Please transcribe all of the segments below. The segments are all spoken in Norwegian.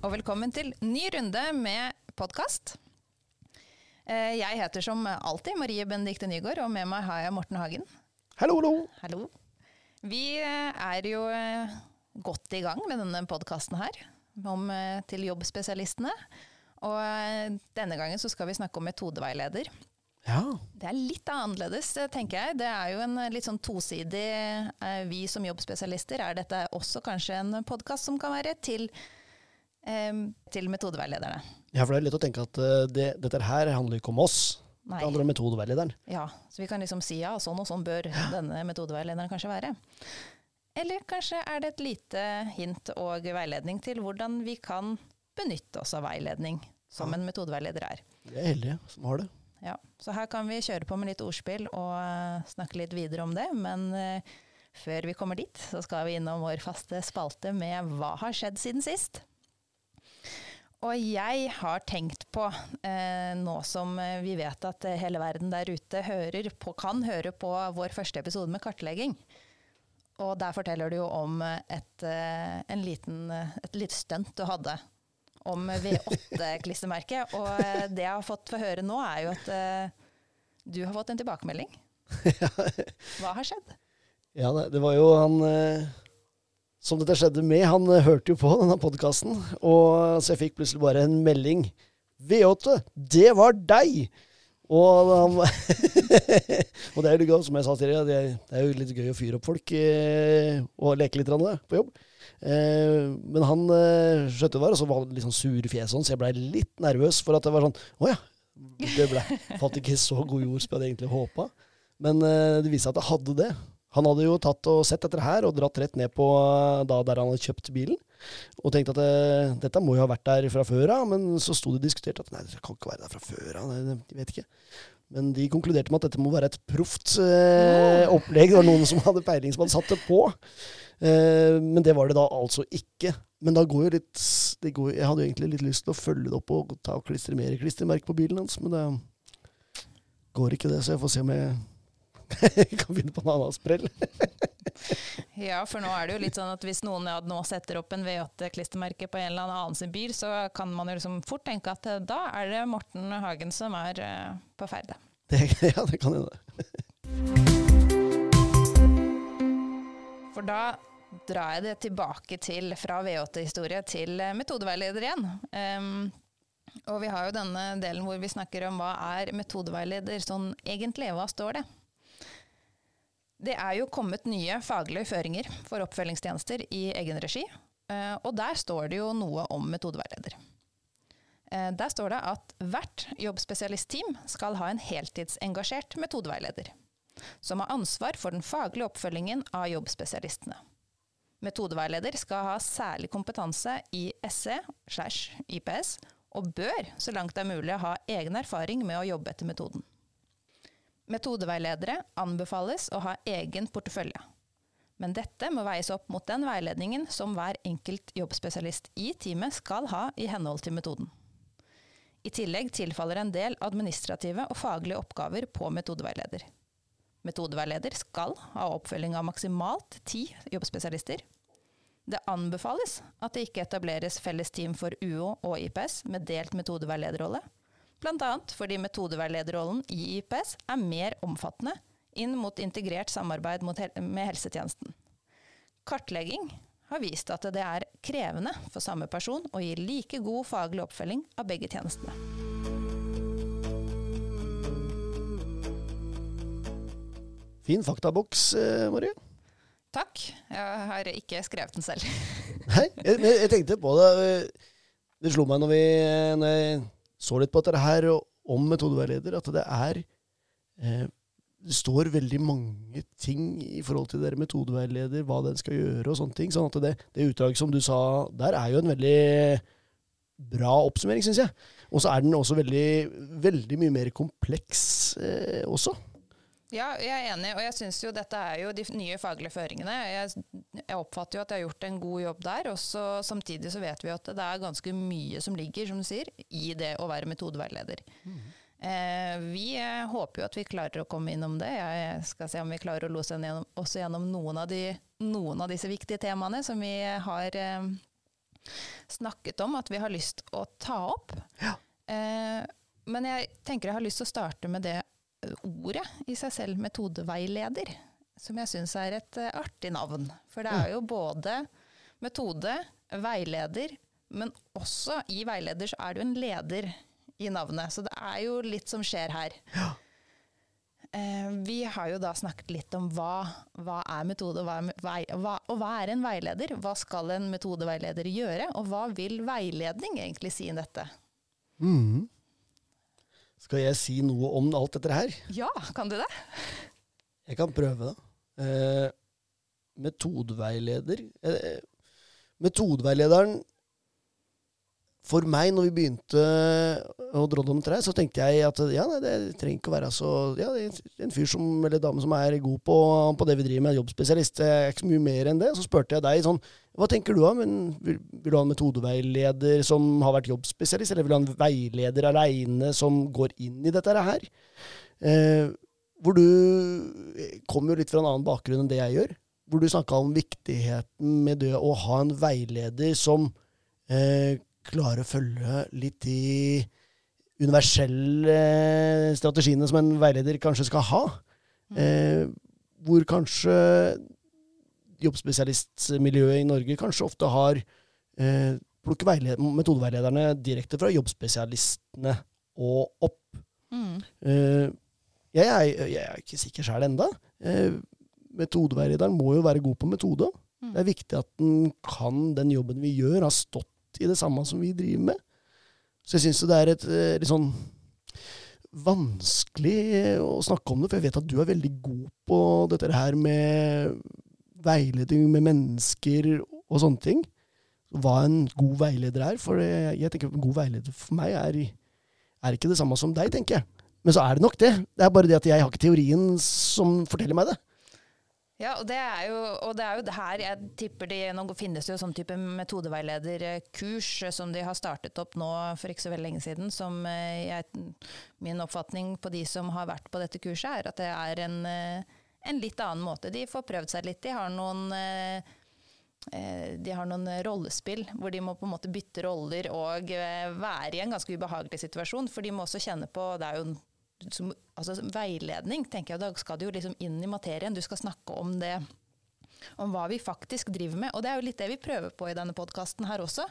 og velkommen til ny runde med podkast. Jeg heter som alltid Marie Benedicte Nygaard, og med meg har jeg Morten Hagen. Hallo, hallo. Hallo. Vi er jo godt i gang med denne podkasten her, om til jobbspesialistene. Og denne gangen så skal vi snakke om metodeveileder. Ja. Det er litt annerledes, tenker jeg. Det er jo en litt sånn tosidig Vi som jobbspesialister, er dette også kanskje en podkast som kan være til, til metodeveilederne. ja, for det er lett å tenke at uh, det, dette her handler ikke om oss. Nei. Det handler om metodeveilederen. Ja, så vi kan liksom si ja, sånn og sånn bør denne metodeveilederen kanskje være. Eller kanskje er det et lite hint og veiledning til hvordan vi kan benytte oss av veiledning, som en metodeveileder er. Vi er heldige som har det. Ja, Så her kan vi kjøre på med litt ordspill og uh, snakke litt videre om det. Men uh, før vi kommer dit, så skal vi innom vår faste spalte med Hva har skjedd siden sist? Og jeg har tenkt på, eh, nå som vi vet at hele verden der ute hører på, kan høre på vår første episode med kartlegging. Og der forteller du jo om et, en liten, et lite stunt du hadde om V8-klistremerket. Og det jeg har fått få høre nå, er jo at du har fått en tilbakemelding. Hva har skjedd? Ja, det, det var jo han som dette skjedde med. Han uh, hørte jo på denne podkasten, så jeg fikk plutselig bare en melding. V8, det var deg! Og, han, og det er jo gøy, som jeg sa tidligere, det det er jo litt gøy å fyre opp folk og leke litt på jobb. Eh, men han eh, skjønte det var, og så var han litt sånn sur i fjeset, så jeg blei litt nervøs for at det var sånn Å ja. Det ble, falt ikke så god jord som jeg hadde egentlig håpa. Men eh, det viste seg at jeg hadde det. Han hadde jo tatt og sett dette her og dratt rett ned på da der han hadde kjøpt bilen. Og tenkte at det, dette må jo ha vært der fra før av, men så sto det diskutert at nei, det kan ikke være der fra før av. De vet ikke. Men de konkluderte med at dette må være et proft eh, opplegg. Det var noen som hadde peiling som hadde satt det på. Eh, men det var det da altså ikke. Men da går jo litt går, Jeg hadde jo egentlig litt lyst til å følge det opp og ta og klistre mer klistremerke på bilen hans, men det går ikke det, så jeg får se om jeg kan begynne på en annen sprell. ja, for nå er det jo litt sånn at hvis noen ja, nå setter opp en V8-klistremerke på en eller annen sin bil, så kan man jo liksom fort tenke at eh, da er det Morten Hagen som er uh, på ferde. ja, det kan hende. For da drar jeg det tilbake til fra V8-historie til metodeveileder igjen. Um, og vi har jo denne delen hvor vi snakker om hva er metodeveileder sånn egentlig, hva står det? Det er jo kommet nye faglige føringer for oppfølgingstjenester i egen regi, og der står det jo noe om metodeveileder. Der står det at hvert jobbspesialistteam skal ha en heltidsengasjert metodeveileder, som har ansvar for den faglige oppfølgingen av jobbspesialistene. Metodeveileder skal ha særlig kompetanse i SE slash IPS, og bør, så langt det er mulig, ha egen erfaring med å jobbe etter metoden. Metodeveiledere anbefales å ha egen portefølje. Men dette må veies opp mot den veiledningen som hver enkelt jobbspesialist i teamet skal ha i henhold til metoden. I tillegg tilfaller en del administrative og faglige oppgaver på metodeveileder. Metodeveileder skal ha oppfølging av maksimalt ti jobbspesialister. Det anbefales at det ikke etableres felles team for UO og IPS med delt metodeveilederrolle, bl.a. fordi metodeveilederrollen i IPS er mer omfattende inn mot integrert samarbeid med helsetjenesten. Kartlegging har vist at det er krevende for samme person å gi like god faglig oppfølging av begge tjenestene. Fin faktaboks, eh, Marie. Takk. Jeg har ikke skrevet den selv. Nei, jeg, jeg, tenkte på det. Det slo meg når, vi, når jeg så litt på dette her om metodeveileder, at det er eh, Det står veldig mange ting i forhold til dere metodeveileder, hva den skal gjøre og sånne ting. sånn at det, det utdraget som du sa der, er jo en veldig bra oppsummering, syns jeg. Og så er den også veldig, veldig mye mer kompleks eh, også. Ja, jeg er enig, og jeg syns jo dette er jo de nye faglige føringene. Jeg, jeg oppfatter jo at jeg har gjort en god jobb der. Og så, samtidig så vet vi at det er ganske mye som ligger, som du sier, i det å være metodeveileder. Mm. Eh, vi eh, håper jo at vi klarer å komme innom det. Jeg skal se om vi klarer å lose oss gjennom noen av, de, noen av disse viktige temaene som vi har, eh, snakket om at vi har lyst å ta opp. Ja. Eh, men jeg tenker jeg har lyst til å starte med det ordet i seg selv, metodeveileder, som jeg syns er et uh, artig navn. For det er jo både metode, veileder, men også i veileder så er det jo en leder i navnet. Så det er jo litt som skjer her. Ja. Eh, vi har jo da snakket litt om hva, hva er metode, og hva er, vei, hva, og hva er en veileder? Hva skal en metodeveileder gjøre, og hva vil veiledning egentlig si i dette? Mhm. Skal jeg si noe om alt dette her? Ja, kan du det? Jeg kan prøve, da. Eh, metodeveileder eh, Metodeveilederen For meg, når vi begynte å drodle om trær, så tenkte jeg at ja, nei, det trenger ikke å være så Ja, en fyr som, eller dame som er god på, på det vi driver med, jobbspesialist. Det er ikke så mye mer enn det. Så spurte jeg deg sånn Hva tenker du da? Vil, vil du ha en metodeveileder som har vært jobbspesialist, eller vil du ha en veileder aleine som går inn i dette her? Eh, hvor du kommer jo litt fra en annen bakgrunn enn det jeg gjør. Hvor du snakka om viktigheten med det å ha en veileder som eh, klarer å følge litt de universelle strategiene som en veileder kanskje skal ha. Eh, hvor kanskje jobbspesialistmiljøet i Norge kanskje ofte har eh, plukker metodeveilederne direkte fra jobbspesialistene og opp. Mm. Eh, jeg, er, jeg er ikke sikker sjøl enda. Eh, metodeveilederen må jo være god på metode. Mm. Det er viktig at den kan den jobben vi gjør, har stått i det samme som vi driver med. Så jeg syns det er et eh, litt sånn vanskelig å snakke om det, for jeg vet at du er veldig god på dette her med veiledning med mennesker og sånne ting. Hva en god veileder er. For jeg tenker en god veileder for meg er, er ikke det samme som deg, tenker jeg. Men så er det nok det. Det er bare det at jeg har ikke teorien som forteller meg det. Ja, og det er jo, og det er jo her jeg tipper de Nå finnes jo sånn type metodeveilederkurs som de har startet opp nå for ikke så veldig lenge siden. Som eh, jeg, min oppfatning på de som har vært på dette kurset, er at det er en, eh, en litt annen måte. De får prøvd seg litt. De har noen eh, de har noen rollespill hvor de må på en måte bytte roller og være i en ganske ubehagelig situasjon. For de må også kjenne på Det er jo som, altså, veiledning, tenker jeg, da skal du jo liksom inn i materien. Du skal snakke om det. Om hva vi faktisk driver med. Og det er jo litt det vi prøver på i denne podkasten her også.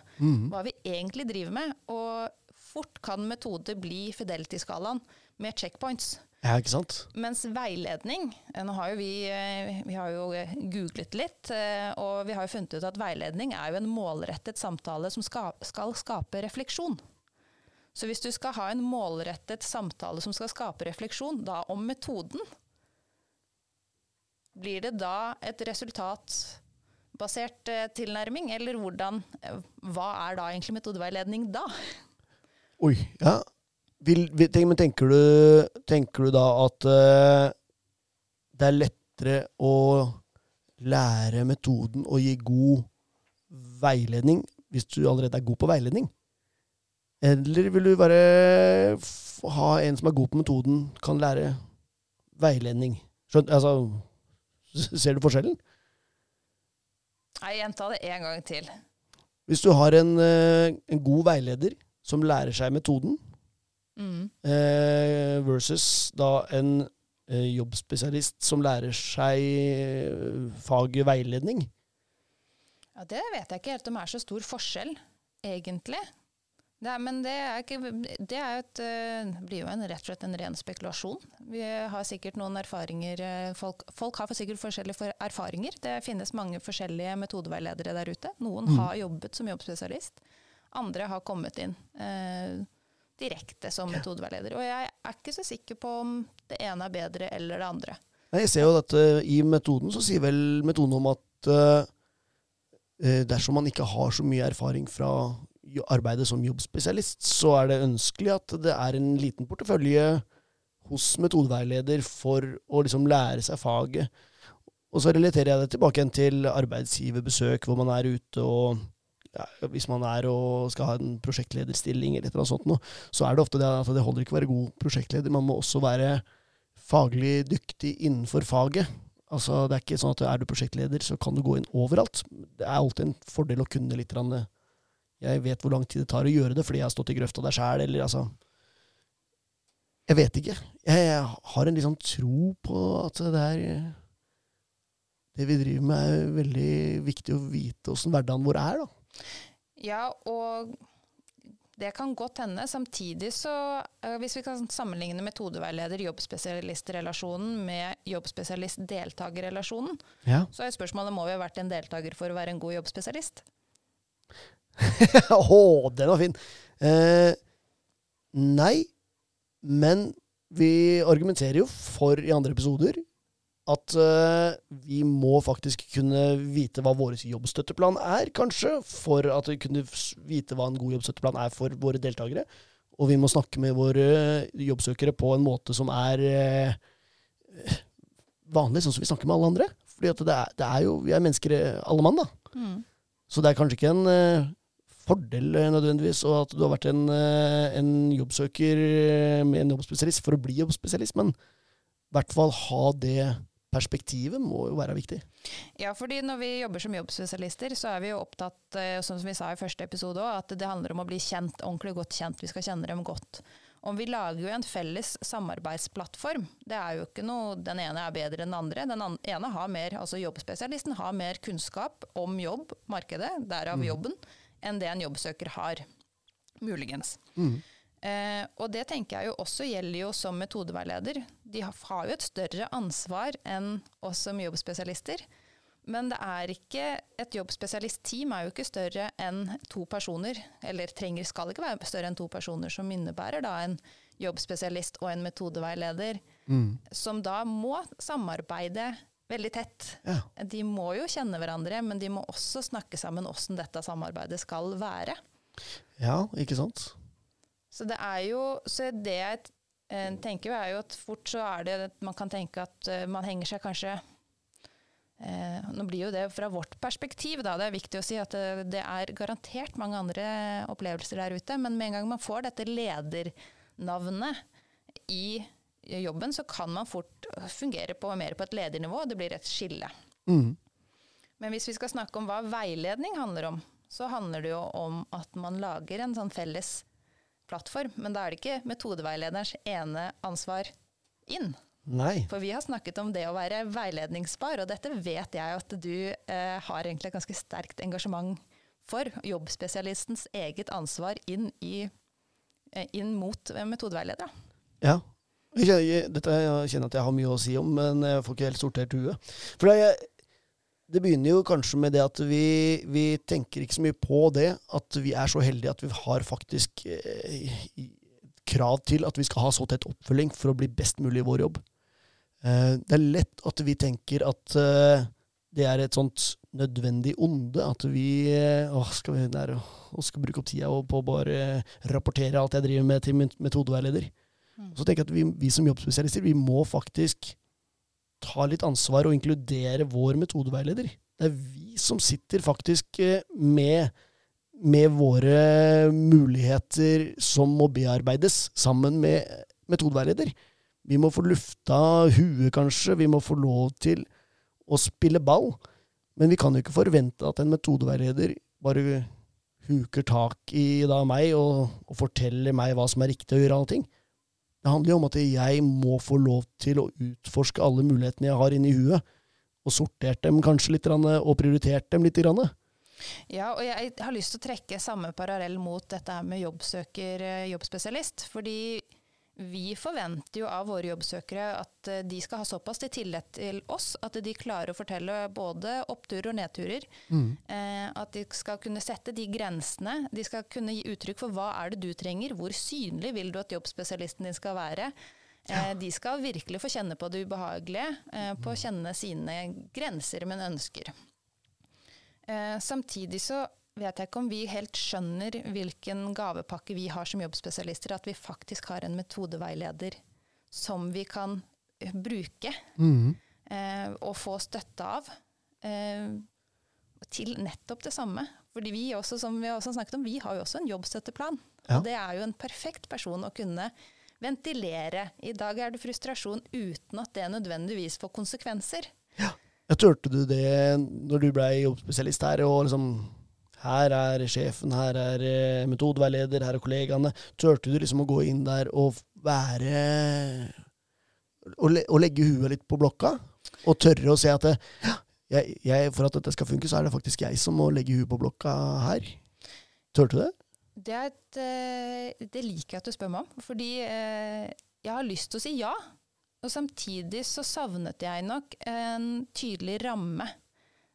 Hva vi egentlig driver med. Og fort kan metode bli Fidelity-skalaen med checkpoints. Ja, ikke sant? Mens veiledning Nå har jo vi, vi har jo googlet litt, og vi har jo funnet ut at veiledning er jo en målrettet samtale som skal, skal skape refleksjon. Så hvis du skal ha en målrettet samtale som skal skape refleksjon, da om metoden, blir det da et resultatbasert eh, tilnærming, eller hvordan Hva er da egentlig metodeveiledning da? Oi, ja. Vil, men tenker du, tenker du da at uh, det er lettere å lære metoden og gi god veiledning hvis du allerede er god på veiledning? Eller vil du bare ha en som er god på metoden, kan lære veiledning? Skjønt, altså, ser du forskjellen? Nei, gjenta det en gang til. Hvis du har en, eh, en god veileder som lærer seg metoden, mm. eh, versus da en eh, jobbspesialist som lærer seg faget veiledning Ja, Det vet jeg ikke helt om det er så stor forskjell, egentlig. Er, men det, er ikke, det er et, blir jo en, rett og slett en ren spekulasjon. Vi har sikkert noen erfaringer Folk, folk har sikkert forskjellige erfaringer. Det finnes mange forskjellige metodeveiledere der ute. Noen mm. har jobbet som jobbspesialist. Andre har kommet inn eh, direkte som metodeveileder. Og jeg er ikke så sikker på om det ene er bedre eller det andre. Nei, jeg ser jo at uh, I metoden så sier vel metoden om at uh, dersom man ikke har så mye erfaring fra arbeidet som jobbspesialist, så er det ønskelig at det er en liten portefølje hos metodeveileder for å liksom lære seg faget. Og så relaterer jeg det tilbake igjen til arbeidsgiverbesøk, hvor man er ute og ja, Hvis man er og skal ha en prosjektlederstilling, eller noe sånt, så er det ofte det at det holder ikke å være god prosjektleder. Man må også være faglig dyktig innenfor faget. Altså, det er ikke sånn at er du prosjektleder, så kan du gå inn overalt. Det er alltid en fordel å kunne litt Jeg vet hvor lang tid det tar å gjøre det fordi jeg har stått i grøfta der sjæl, eller altså Jeg vet ikke. Jeg har en sånn tro på at det er Det vi driver med, er veldig viktig å vite åssen hverdagen vår er, da. Ja, og det kan godt hende. Samtidig så, eh, hvis vi kan sammenligne metodeveileder-jobbspesialistrelasjonen med jobbspesialist-deltakerrelasjonen, Ja. så er spørsmålet må vi ha vært en deltaker for å være en god jobbspesialist. Å, den var fin! Eh, nei, men vi argumenterer jo for i andre episoder at eh, vi må faktisk kunne vite hva vår jobbstøtteplan er, kanskje, for at vi kunne vite hva en god jobbstøtteplan er for våre deltakere. Og vi må snakke med våre jobbsøkere på en måte som er eh, vanlig, sånn som vi snakker med alle andre. Fordi at det er, det er jo, vi er mennesker eh, alle mann, da. Så det er kanskje ikke en eh, fordel eh, nødvendigvis og at du har vært en, eh, en jobbsøker eh, med en jobbspesialist for å bli jobbspesialist, men i hvert fall ha det perspektivet må jo være viktig. Ja, fordi når vi jobber som jobbspesialister, så er vi jo opptatt, som vi sa i første episode òg, at det handler om å bli kjent, ordentlig godt kjent. Vi skal kjenne dem godt. Og vi lager jo en felles samarbeidsplattform. Det er jo ikke noe Den ene er bedre enn den andre. Den ene har mer, altså jobbspesialisten har mer kunnskap om jobb, markedet, derav jobben, enn det en jobbsøker har. Muligens. Eh, og det tenker jeg jo også gjelder jo som metodeveileder. De har, har jo et større ansvar enn oss som jobbspesialister. Men det er ikke, et jobbspesialistteam er jo ikke større enn to personer, eller trenger, skal ikke være større enn to personer, som innebærer da en jobbspesialist og en metodeveileder, som da må samarbeide veldig tett. Ja. De må jo kjenne hverandre, men de må også snakke sammen åssen dette samarbeidet skal være. ja, ikke sant? Så det er jo Så det jeg eh, tenker er jo at fort så er det at man kan tenke at eh, man henger seg kanskje eh, Nå blir jo det fra vårt perspektiv, da. Det er viktig å si at det, det er garantert mange andre opplevelser der ute. Men med en gang man får dette ledernavnet i jobben, så kan man fort fungere på, mer på et ledernivå. Det blir et skille. Mm. Men hvis vi skal snakke om hva veiledning handler om, så handler det jo om at man lager en sånn felles plattform. Men da er det ikke metodeveilederens ene ansvar inn. Nei. For vi har snakket om det å være veiledningsbar, og dette vet jeg at du eh, har egentlig et ganske sterkt engasjement for. Jobbspesialistens eget ansvar inn, i, eh, inn mot metodeveiledere. Ja. Jeg kjenner, dette jeg kjenner at jeg har mye å si om, men jeg får ikke helt sortert huet. For det, det begynner jo kanskje med det at vi, vi tenker ikke så mye på det, at vi er så heldige at vi har faktisk eh, krav til at vi skal ha så tett oppfølging for å bli best mulig i vår jobb. Eh, det er lett at vi tenker at eh, det er et sånt nødvendig onde, at vi eh, åh, skal vi der, å, skal bruke opp tida på å bare rapportere alt jeg driver med til min metodeveileder. Så tenker jeg at vi, vi som jobbspesialister vi må faktisk ta litt ansvar og inkludere vår metodeveileder. Det er vi som sitter faktisk eh, med, med våre muligheter som må bearbeides, sammen med metodeveileder. Vi må få lufta huet, kanskje. Vi må få lov til å spille ball. Men vi kan jo ikke forvente at en metodeveileder bare huker tak i da meg og, og forteller meg hva som er riktig å gjøre alle ting. Det handler jo om at jeg må få lov til å utforske alle mulighetene jeg har inni huet, og sortert dem kanskje litt, og prioritert dem litt. Ja, og jeg har lyst til å trekke samme parallell mot dette med jobbsøker, eh, jobbspesialist. Fordi vi forventer jo av våre jobbsøkere at eh, de skal ha såpass til tillit til oss at de klarer å fortelle både oppturer og nedturer. Eh, at de skal kunne sette de grensene. De skal kunne gi uttrykk for hva er det du trenger, hvor synlig vil du at jobbspesialisten din skal være. Eh, de skal virkelig få kjenne på det ubehagelige, eh, på å kjenne sine grenser, men ønsker. Samtidig så vet jeg ikke om vi helt skjønner hvilken gavepakke vi har som jobbspesialister, at vi faktisk har en metodeveileder som vi kan bruke bruke eh, og få støtte av eh, til nettopp det samme. Fordi vi også, som vi har også snakket om, vi har jo også en jobbstøtteplan. Ja. Og det er jo en perfekt person å kunne ventilere. I dag er det frustrasjon uten at det nødvendigvis får konsekvenser. Jeg turte du det når du ble jobbspesialist her, og liksom Her er sjefen, her er eh, metodeveileder, her er kollegaene. Turte du liksom å gå inn der og være Å le, å legge huet litt på blokka? Og tørre å se at det, jeg, jeg, for at dette skal funke, så er det faktisk jeg som må legge huet på blokka her. Turte du det? Det, et, eh, det liker jeg at du spør meg om, fordi eh, jeg har lyst til å si ja. Og samtidig så savnet jeg nok en tydelig ramme.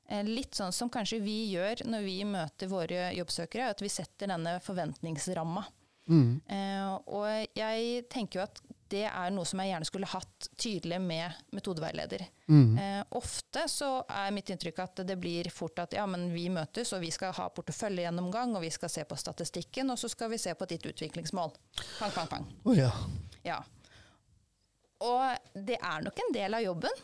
Eh, litt sånn som kanskje vi gjør når vi møter våre jobbsøkere, at vi setter denne forventningsramma. Mm. Eh, og jeg tenker jo at det er noe som jeg gjerne skulle hatt tydelig med metodeveileder. Mm. Eh, ofte så er mitt inntrykk at det blir fort at ja, men vi møtes, og vi skal ha porteføljegjennomgang, og vi skal se på statistikken, og så skal vi se på ditt utviklingsmål. Pang, pang, pang. Oh, ja. Ja. Og det er nok en del av jobben,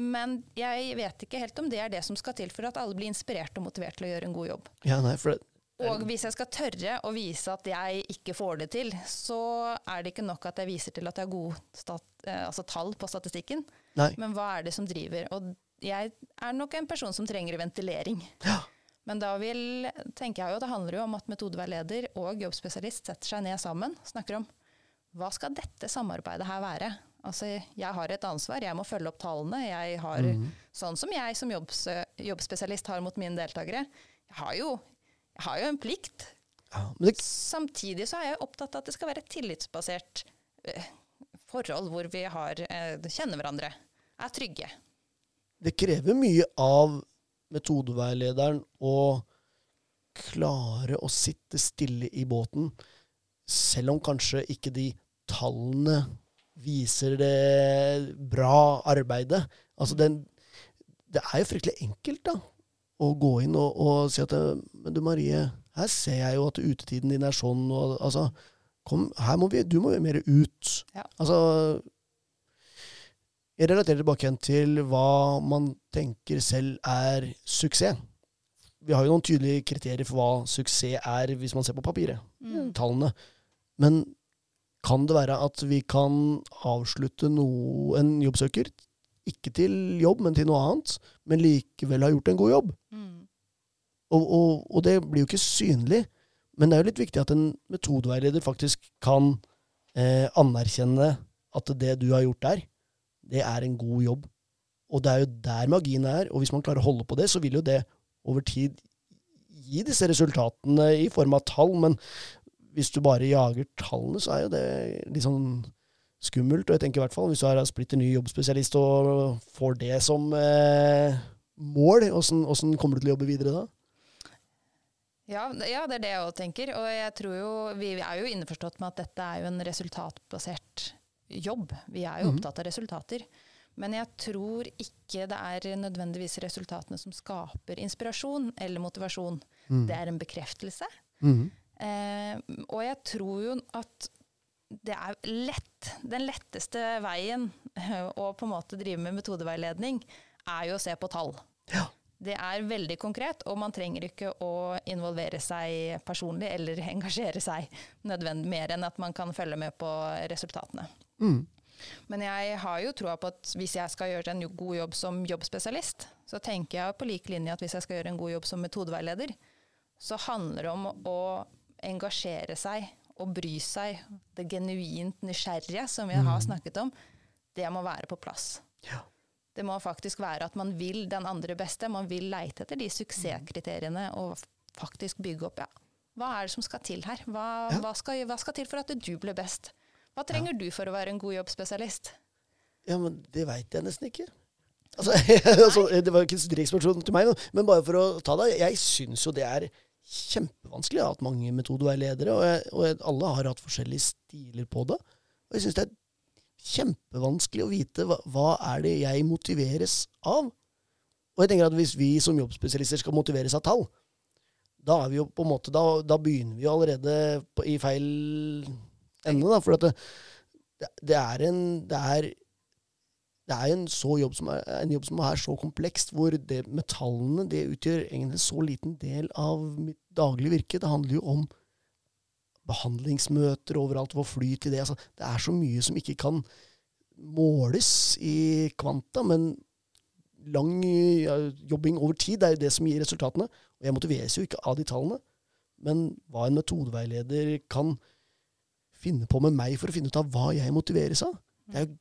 men jeg vet ikke helt om det er det som skal til for at alle blir inspirert og motivert til å gjøre en god jobb. ja nei, for det, Og hvis jeg skal tørre å vise at jeg ikke får det til, så er det ikke nok at jeg viser til at jeg har gode stat, eh, altså tall på statistikken, Nei. men hva er det som driver? Og jeg er nok en person som trenger ventilering. Ja. Men da vil, tenker jeg jo, det handler jo om at metodeveileder og jobbspesialist setter seg ned sammen og snakker om hva skal dette samarbeidet her være? Altså, jeg har et ansvar, jeg må følge opp tallene. Jeg har, mm. Sånn som jeg som jobbs, jobbspesialist har mot mine deltakere. Jeg har jo, jeg har jo en plikt. Ja, men det, Samtidig så er jeg opptatt av at det skal være et tillitsbasert eh, forhold hvor vi har, eh, kjenner hverandre, er trygge. det krever mye av metodeveilederen å klare å sitte stille i båten, selv om kanskje ikke de tallene viser det bra arbeidet. Altså den, det er jo fryktelig enkelt da, å gå inn og, og si at Men du Marie, her ser jeg jo at utetiden din er sånn. Og, altså, kom, her må vi, du må jo mer ut. Ja. Altså, jeg relaterer tilbake igjen til hva man tenker selv er suksess. Vi har jo noen tydelige kriterier for hva suksess er, hvis man ser på papiret. Mm. Tallene. Men kan det være at vi kan avslutte noe, en jobbsøker, ikke til jobb, men til noe annet, men likevel ha gjort en god jobb? Mm. Og, og, og det blir jo ikke synlig, men det er jo litt viktig at en metodeveileder faktisk kan eh, anerkjenne at det du har gjort der, det er en god jobb. Og det er jo der magien er, og hvis man klarer å holde på det, så vil jo det over tid gi disse resultatene i form av tall, men hvis du bare jager tallene, så er jo det litt sånn skummelt. Og jeg tenker i hvert fall hvis du er splitter ny jobbspesialist og får det som eh, mål, åssen kommer du til å jobbe videre da? Ja, ja, det er det jeg òg tenker. Og jeg tror jo, vi er jo innforstått med at dette er jo en resultatbasert jobb. Vi er jo Mhm. opptatt av resultater. Men jeg tror ikke det er nødvendigvis resultatene som skaper inspirasjon eller motivasjon. Mm. Det er en bekreftelse. Eh, og jeg tror jo at det er lett. Den letteste veien eh, å på en måte drive med metodeveiledning, er jo å se på tall. Ja. Det er veldig konkret, og man trenger ikke å involvere seg personlig eller engasjere seg nødvendig mer enn at man kan følge med på resultatene. Mm. Men jeg har jo troa på at hvis jeg skal gjøre en god jobb som jobbspesialist, så tenker jeg på lik linje at hvis jeg skal gjøre en god jobb som metodeveileder, så handler det om å engasjere seg og bry seg. Det genuint nysgjerrige som vi har snakket om, det må være på plass. Ja. Det må faktisk være at man vil den andre beste. Man vil leite etter de suksesskriteriene og faktisk bygge opp. Ja. Hva er det som skal til her? Hva, Ja. hva, skal, hva skal til for at du blir best? Hva trenger du for å være en god jobbspesialist? Ja, men det veit jeg nesten ikke. Altså, altså, det var ikke et direktspørsmål til meg, men bare for å ta det. Jeg syns jo det er kjempevanskelig. Jeg har hatt mange metodeveiledere, og, jeg, og alle har hatt forskjellige stiler på det. Og jeg syns det er kjempevanskelig å vite hva, hva er det jeg motiveres av. Og jeg tenker at hvis vi som jobbspesialister skal motiveres av tall, da er vi jo på en måte, da, da begynner vi jo allerede på, i feil ende. Da, for det, det er en det er, det er en, jobb som er, en jobb som er så komplekst, hvor det metallene det utgjør en så liten del av mitt daglige virke. Det handler jo om behandlingsmøter overalt, hvor flyt i det. Altså, det er så mye som ikke kan måles i kvanta, men lang jobbing over tid. Det er jo det som gir resultatene. Og jeg motiveres jo ikke av de tallene. Men hva en metodeveileder kan finne på med meg for å finne ut av hva jeg motiveres av, det er jo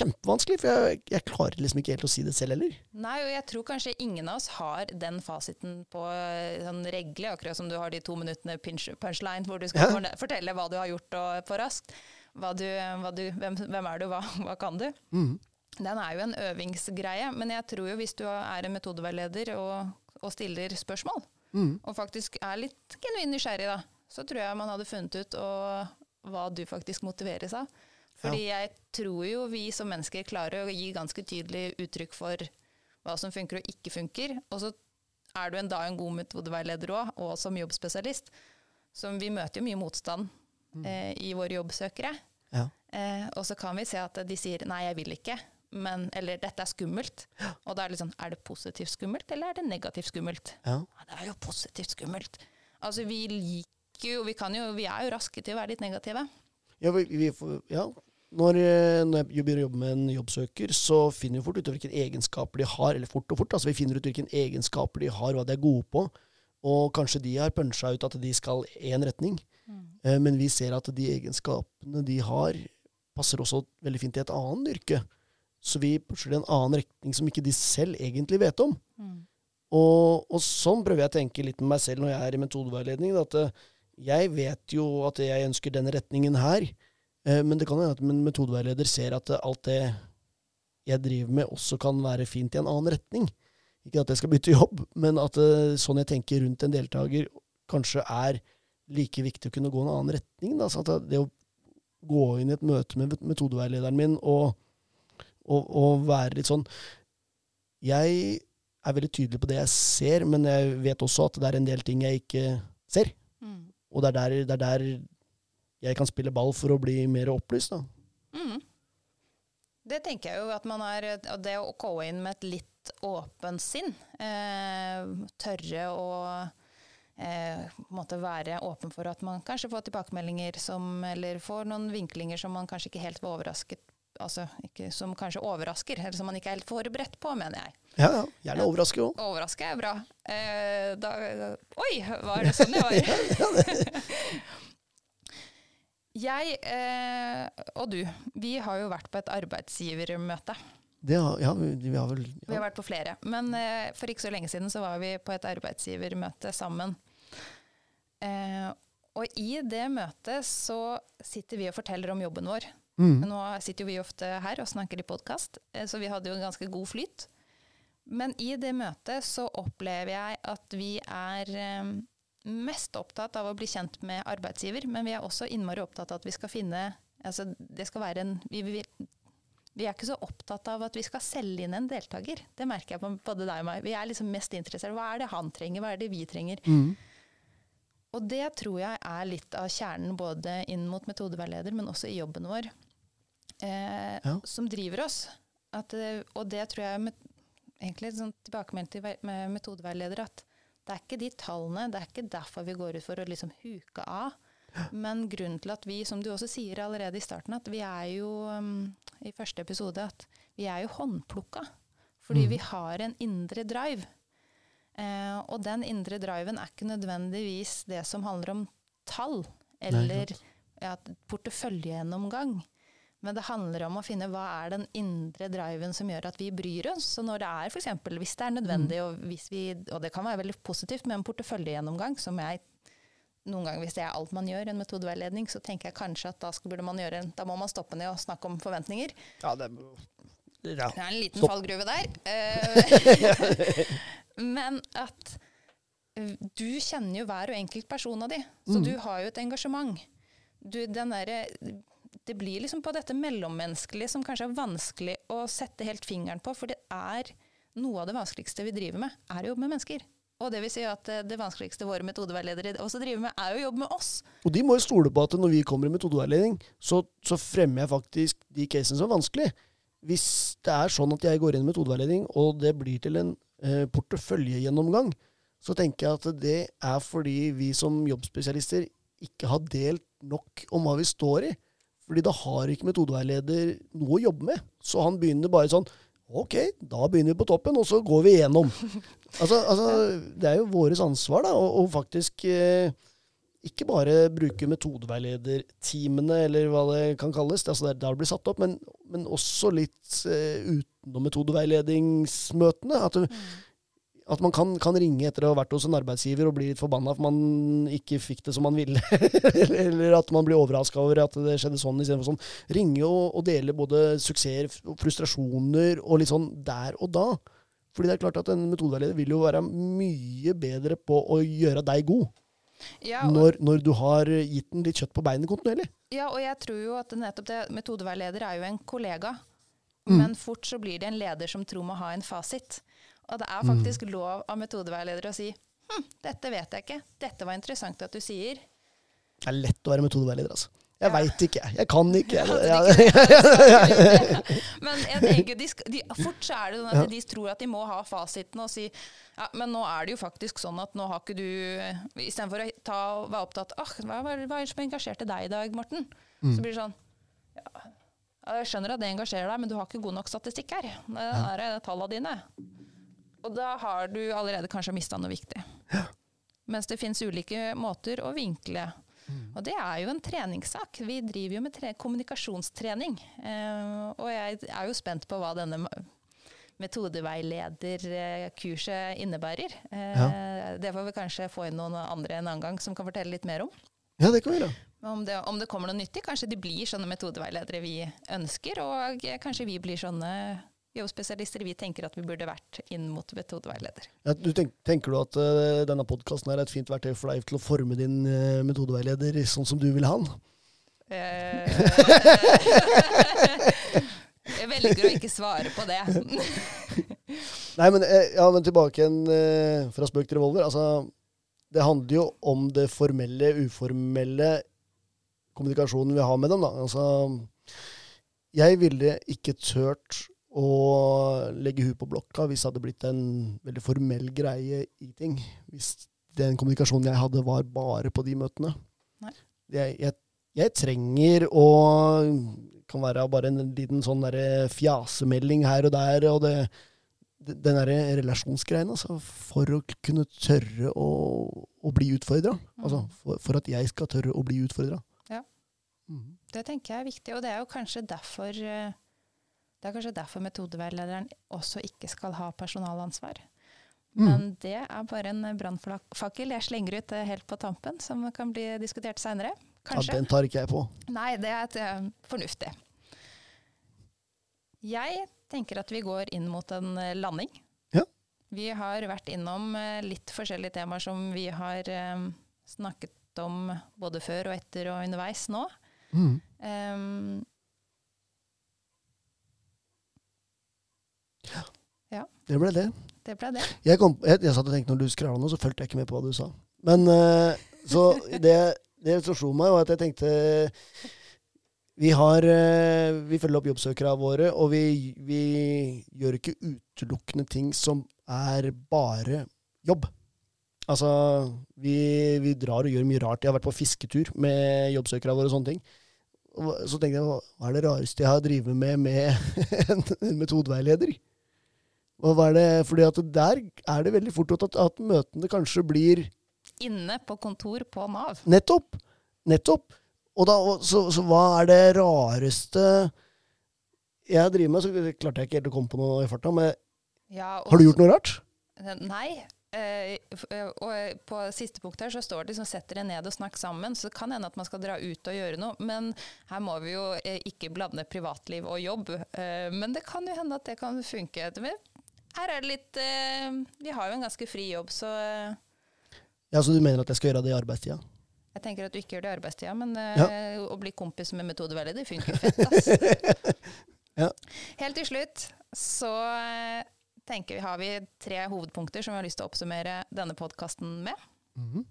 kjempevanskelig. For jeg, jeg klarer liksom ikke helt å si det selv heller. Nei, og jeg tror kanskje ingen av oss har den fasiten på eh, sånn regle, akkurat som du har de to minuttene punch, punchline hvor du skal Ja. fortelle hva du har gjort og, for raskt. Hva du, hva du, hvem, hvem er du, hva, hva kan du? Mm. Den er jo en øvingsgreie, men jeg tror jo hvis du er en metodeveileder og, og stiller spørsmål, mm. og faktisk er litt genuin nysgjerrig, da, så tror jeg man hadde funnet ut og, hva du faktisk motiveres av. Fordi jeg tror jo vi som mennesker klarer å gi ganske tydelig uttrykk for hva som funker og ikke funker. Og så er du en, da en god metodeveileder òg, og som jobbspesialist. Så vi møter jo mye motstand eh, i våre jobbsøkere. Ja. Eh, og så kan vi se at de sier 'nei, jeg vil ikke', men, eller 'dette er skummelt'. Og da er det sånn, er det positivt skummelt, eller er det negativt skummelt? Ja. Ja, det er jo positivt skummelt. Altså, vi liker jo, vi kan jo, vi er jo raske til å være litt negative. Ja, vi, vi får, ja. Når, eh, når jeg begynner å jobbe med en jobbsøker, så finner vi fort ut hvilke egenskaper de har. Eller fort og fort, altså vi finner ut hvilke egenskaper de har, hva de er gode på. Og kanskje de har punsja ut at de skal én retning. Eh, Men vi ser at de egenskapene de har, passer også veldig fint i et annet yrke. Så vi pusher det i en annen retning som ikke de selv egentlig vet om. Og, og sånn prøver jeg å tenke litt med meg selv når jeg er i metodeveiledning. At eh, jeg vet jo at jeg ønsker den retningen her, eh, men det kan hende at en metodeveileder ser at eh, alt det jeg driver med, også kan være fint i en annen retning. Ikke at jeg skal bytte jobb, men at eh, sånn jeg tenker rundt en deltaker, kanskje er like viktig å kunne gå en annen retning. Da. Det å gå inn i et møte med metodeveilederen min og, og, og være litt sånn Jeg er veldig tydelig på det jeg ser, men jeg vet også at det er en del ting jeg ikke ser. Og det er der, det er der jeg kan spille ball for å bli mer opplyst. Da. Mm. Det tenker jeg jo at man er Det å gå inn med et litt åpent sinn, eh, tørre å eh, måtte være åpen for at man kanskje får tilbakemeldinger som Eller får noen vinklinger som man kanskje ikke helt var overrasket Altså ikke, som kanskje overrasker, eller som man ikke er helt forberedt på, mener jeg. Ja, ja. Gjerne overraske òg. Overraske er bra. Eh, da, oi, var det sånn det var? jeg eh, og du, vi har jo vært på et arbeidsgivermøte. Det har, ja, vi, har vel Vi har vært på flere. Men eh, for ikke så lenge siden så var vi på et arbeidsgivermøte sammen. Eh, og i det møtet så sitter vi og forteller om jobben vår. Mm. Nå sitter jo vi ofte her og snakker i podkast, så vi hadde jo en ganske god flyt. Men i det møtet så opplever jeg at vi er eh, mest opptatt av å bli kjent med arbeidsgiver, men vi er også innmari opptatt av at vi skal finne altså det skal være en, vi, vi, vi er ikke så opptatt av at vi skal selge inn en deltaker. Det merker jeg på både deg og meg. Vi er liksom mest interessert hva er det han trenger, hva er det vi trenger. Mm. Og det tror jeg er litt av kjernen både inn mot metodeveileder, men også i jobben vår, eh, Ja. som driver oss. At, eh, og det tror jeg med, egentlig sånn tilbakemelding til med metodeveileder at det er ikke de tallene, det er ikke derfor vi går ut for å liksom huke av. Men grunnen til at vi, som du også sier allerede i starten, at vi er jo um, i første episode at vi er jo håndplukka. Fordi vi har en indre drive. Eh, og den indre driven er ikke nødvendigvis det som handler om tall eller ja, porteføljegjennomgang. Men det handler om å finne hva er den indre driven som gjør at vi bryr oss. Så når det er for eksempel, hvis det er nødvendig, og, hvis vi, og det kan være veldig positivt med en porteføljegjennomgang, som jeg noen ganger hvis det er alt man gjør, en metodeveiledning, så tenker jeg kanskje at da, skal, gjøre, da må man stoppe ned og snakke om forventninger. Ja, det ja. Det er en liten Stopp. fallgruve der. Eh, Men at eh, du kjenner jo hver og enkelt person av de, så du har jo et engasjement. Du, den derre det blir liksom på dette mellommenneskelige som kanskje er vanskelig å sette helt fingeren på, for det er noe av det vanskeligste vi driver med, er å jobbe med mennesker. Og det vil si at eh, det vanskeligste våre metodeveiledere også driver med, er å jobbe med oss. Og de må jo stole på at når vi kommer i metodeveiledning, så, så fremmer jeg faktisk de casene som er vanskelig. Hvis det er sånn at jeg går inn i metodeveiledning, og det blir til en eh, porteføljegjennomgang, så tenker jeg at det er fordi vi som jobbspesialister ikke har delt nok om hva vi står i. Fordi da har ikke metodeveileder noe å jobbe med. Så han begynner bare sånn Ok, da begynner vi på toppen, og så går vi igjennom. Altså, altså det er jo vårt ansvar da, å, å faktisk eh, ikke bare bruke metodeveilederteamene, eller hva det kan kalles, det, altså der, der det blir satt opp, men, men også litt eh, utenom metodeveiledningsmøtene. At, du, at man kan, kan ringe etter å ha vært hos en arbeidsgiver og bli litt forbanna for man ikke fikk det som man ville, eller, at man blir overraska over at det skjedde sånn istedenfor sånn. Ringe og, og dele både suksesser og frustrasjoner og litt sånn der og da. Fordi det er klart at en metodeveileder vil jo være mye bedre på å gjøre deg god. Ja, og, Når, når du har gitt den litt kjøtt på beinet kontinuerlig. ja, og jeg tror jo at nettopp det, metodeveileder er jo en kollega. Mm. Men fort så blir det en leder som tror må ha en fasit. Og det er faktisk Mm. lov av metodeveiledere å si hm, dette vet jeg ikke. Dette var interessant at du sier. Det er lett å være metodeveileder, altså. Jeg Ja. veit ikke, jeg. Kan ikke. Men jeg tenker, de, de, fort så er det sånn at Ja. de tror at de må ha fasiten og si ja, men nå er det jo faktisk sånn at nå har ikke du Istedenfor å ta, være opptatt ah, hva, er det som engasjerte deg i dag, Morten? Mm. Så blir det sånn ja, ja, Jeg skjønner at det engasjerer deg, men du har ikke god nok statistikk her. Det er tallene dine. Og da har du allerede kanskje mista noe viktig. Mens det fins ulike måter å vinkle. Og det er jo en treningssak. Vi driver jo med tre kommunikasjonstrening. Eh, og jeg er jo spent på hva denne metodeveilederkurset innebærer. Eh, Det får vi kanskje få inn noen andre en annen gang som kan fortelle litt mer om. ja, det kan vi da. Om det, om det kommer noe nyttig. Kanskje de blir sånne metodeveiledere vi ønsker, og kanskje vi blir sånne jobbspesialister vi tenker at vi burde vært inn mot metodeveileder. Ja, du tenk, tenker du at uh, denne podkasten er et fint verktøy for deg til å forme din uh, metodeveileder sånn som du vil ha den? Eh, jeg velger å ikke svare på det. Nei, men, ja, men tilbake igjen fra spøk til revolver. Altså, det handler jo om det formelle, uformelle kommunikasjonen vi har med dem. Da. Altså, jeg ville ikke tørt å legge huet på blokka hvis det hadde blitt en veldig formell greie i ting. Hvis den kommunikasjonen jeg hadde, var bare på de møtene. Jeg, jeg, jeg trenger å kan være bare en liten sånn der fjasemelding her og der. og det den derre relasjonsgreien, altså, for å kunne tørre å, å bli utfordra. Altså, for, for at jeg skal tørre å bli utfordra. Ja. Mm. Det tenker jeg er viktig, og det er jo kanskje derfor eh, det er kanskje derfor metodeveilederen også ikke skal ha personalansvar. Mm. Men det er bare en brannfakkel jeg slenger ut eh, helt på tampen, som kan bli diskutert seinere. Ja, den tar ikke jeg på. Nei, det er et, eh, fornuftig. Jeg tenker at vi går inn mot en eh, landing. Ja. Vi har vært innom litt forskjellige temaer som vi har snakket om både før og etter og underveis nå. Mm. Ehm, Det ble det. det ble det. Jeg, kom, jeg, jeg satt og tenkte Når du skravla nå, så fulgte jeg ikke med på hva du sa. Men eh, så det, det som slo meg, var at jeg tenkte Vi har eh, Vi følger opp jobbsøkerne våre, og vi, vi gjør ikke utelukkende ting som er bare jobb. Altså, vi, vi drar og gjør mye rart. Jeg har vært på fisketur med jobbsøkerne våre og sånne ting. Og så tenkte jeg, hva er det rareste jeg har drevet med med en, en metodeveileder? Og hva er det, fordi at der er det veldig fort at, at møtene kanskje blir Inne på kontor på Nav. nettopp. Nettopp. Og da, og, så, så hva er det rareste jeg driver med? Så klarte jeg ikke helt å komme på noe i farta. Men Ja, har du gjort noe rart? Nei. eh, eh, og på siste punkt her så står det liksom 'sett dere ned og snakk sammen'. Så det kan hende at man skal dra ut og gjøre noe. Men her må vi jo eh, ikke blande privatliv og jobb. Eh, men det kan jo hende at det kan funke. Men Her er det litt eh, Vi har jo en ganske fri jobb, så eh, Ja, Så du mener at jeg skal gjøre det i arbeidstida? jeg tenker at du ikke gjør det i arbeidstida. Men ja. å bli kompis med metodeveileder funker fett, ass. Ja. Helt til slutt så eh, tenker vi, har vi tre hovedpunkter som vi har lyst til å oppsummere denne podkasten med. Mhm.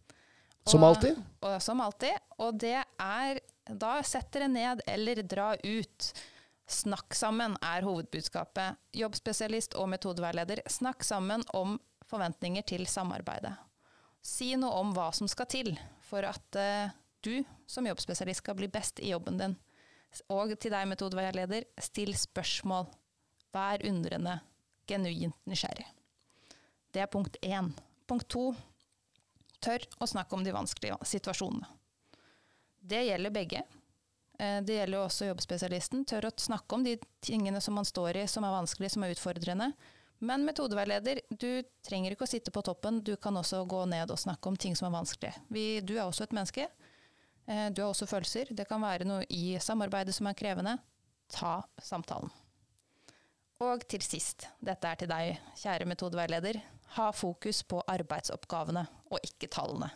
Som Og- alltid? Og som alltid. Og det er da sett dere ned eller dra ut. Snakk sammen er hovedbudskapet. Jobbspesialist og metodeveileder, snakk sammen om forventninger til samarbeidet. Si noe om hva som skal til for at eh, du som jobbspesialist skal bli best i jobben din. Og til deg, metodeveileder, still spørsmål. Vær undrende, genuint nysgjerrig. Det er punkt én. Punkt to tør å snakke om de vanskelige situasjonene. Det gjelder begge. Eh, det gjelder jo også jobbspesialisten. Tør å snakke om de tingene som man står i som er vanskelig, som er utfordrende. Men metodeveileder, du trenger ikke å sitte på toppen, du kan også gå ned og snakke om ting som er vanskelig. Vi, du er også et menneske. Eh, du har også følelser. Det kan være noe i samarbeidet som er krevende. Ta samtalen. Og til sist, dette er til deg, kjære metodeveileder. Ha fokus på arbeidsoppgavene og ikke tallene.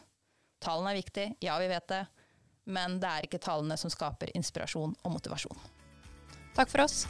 Tallene er viktig, ja vi vet det, men det er ikke tallene som skaper inspirasjon og motivasjon. Takk for oss.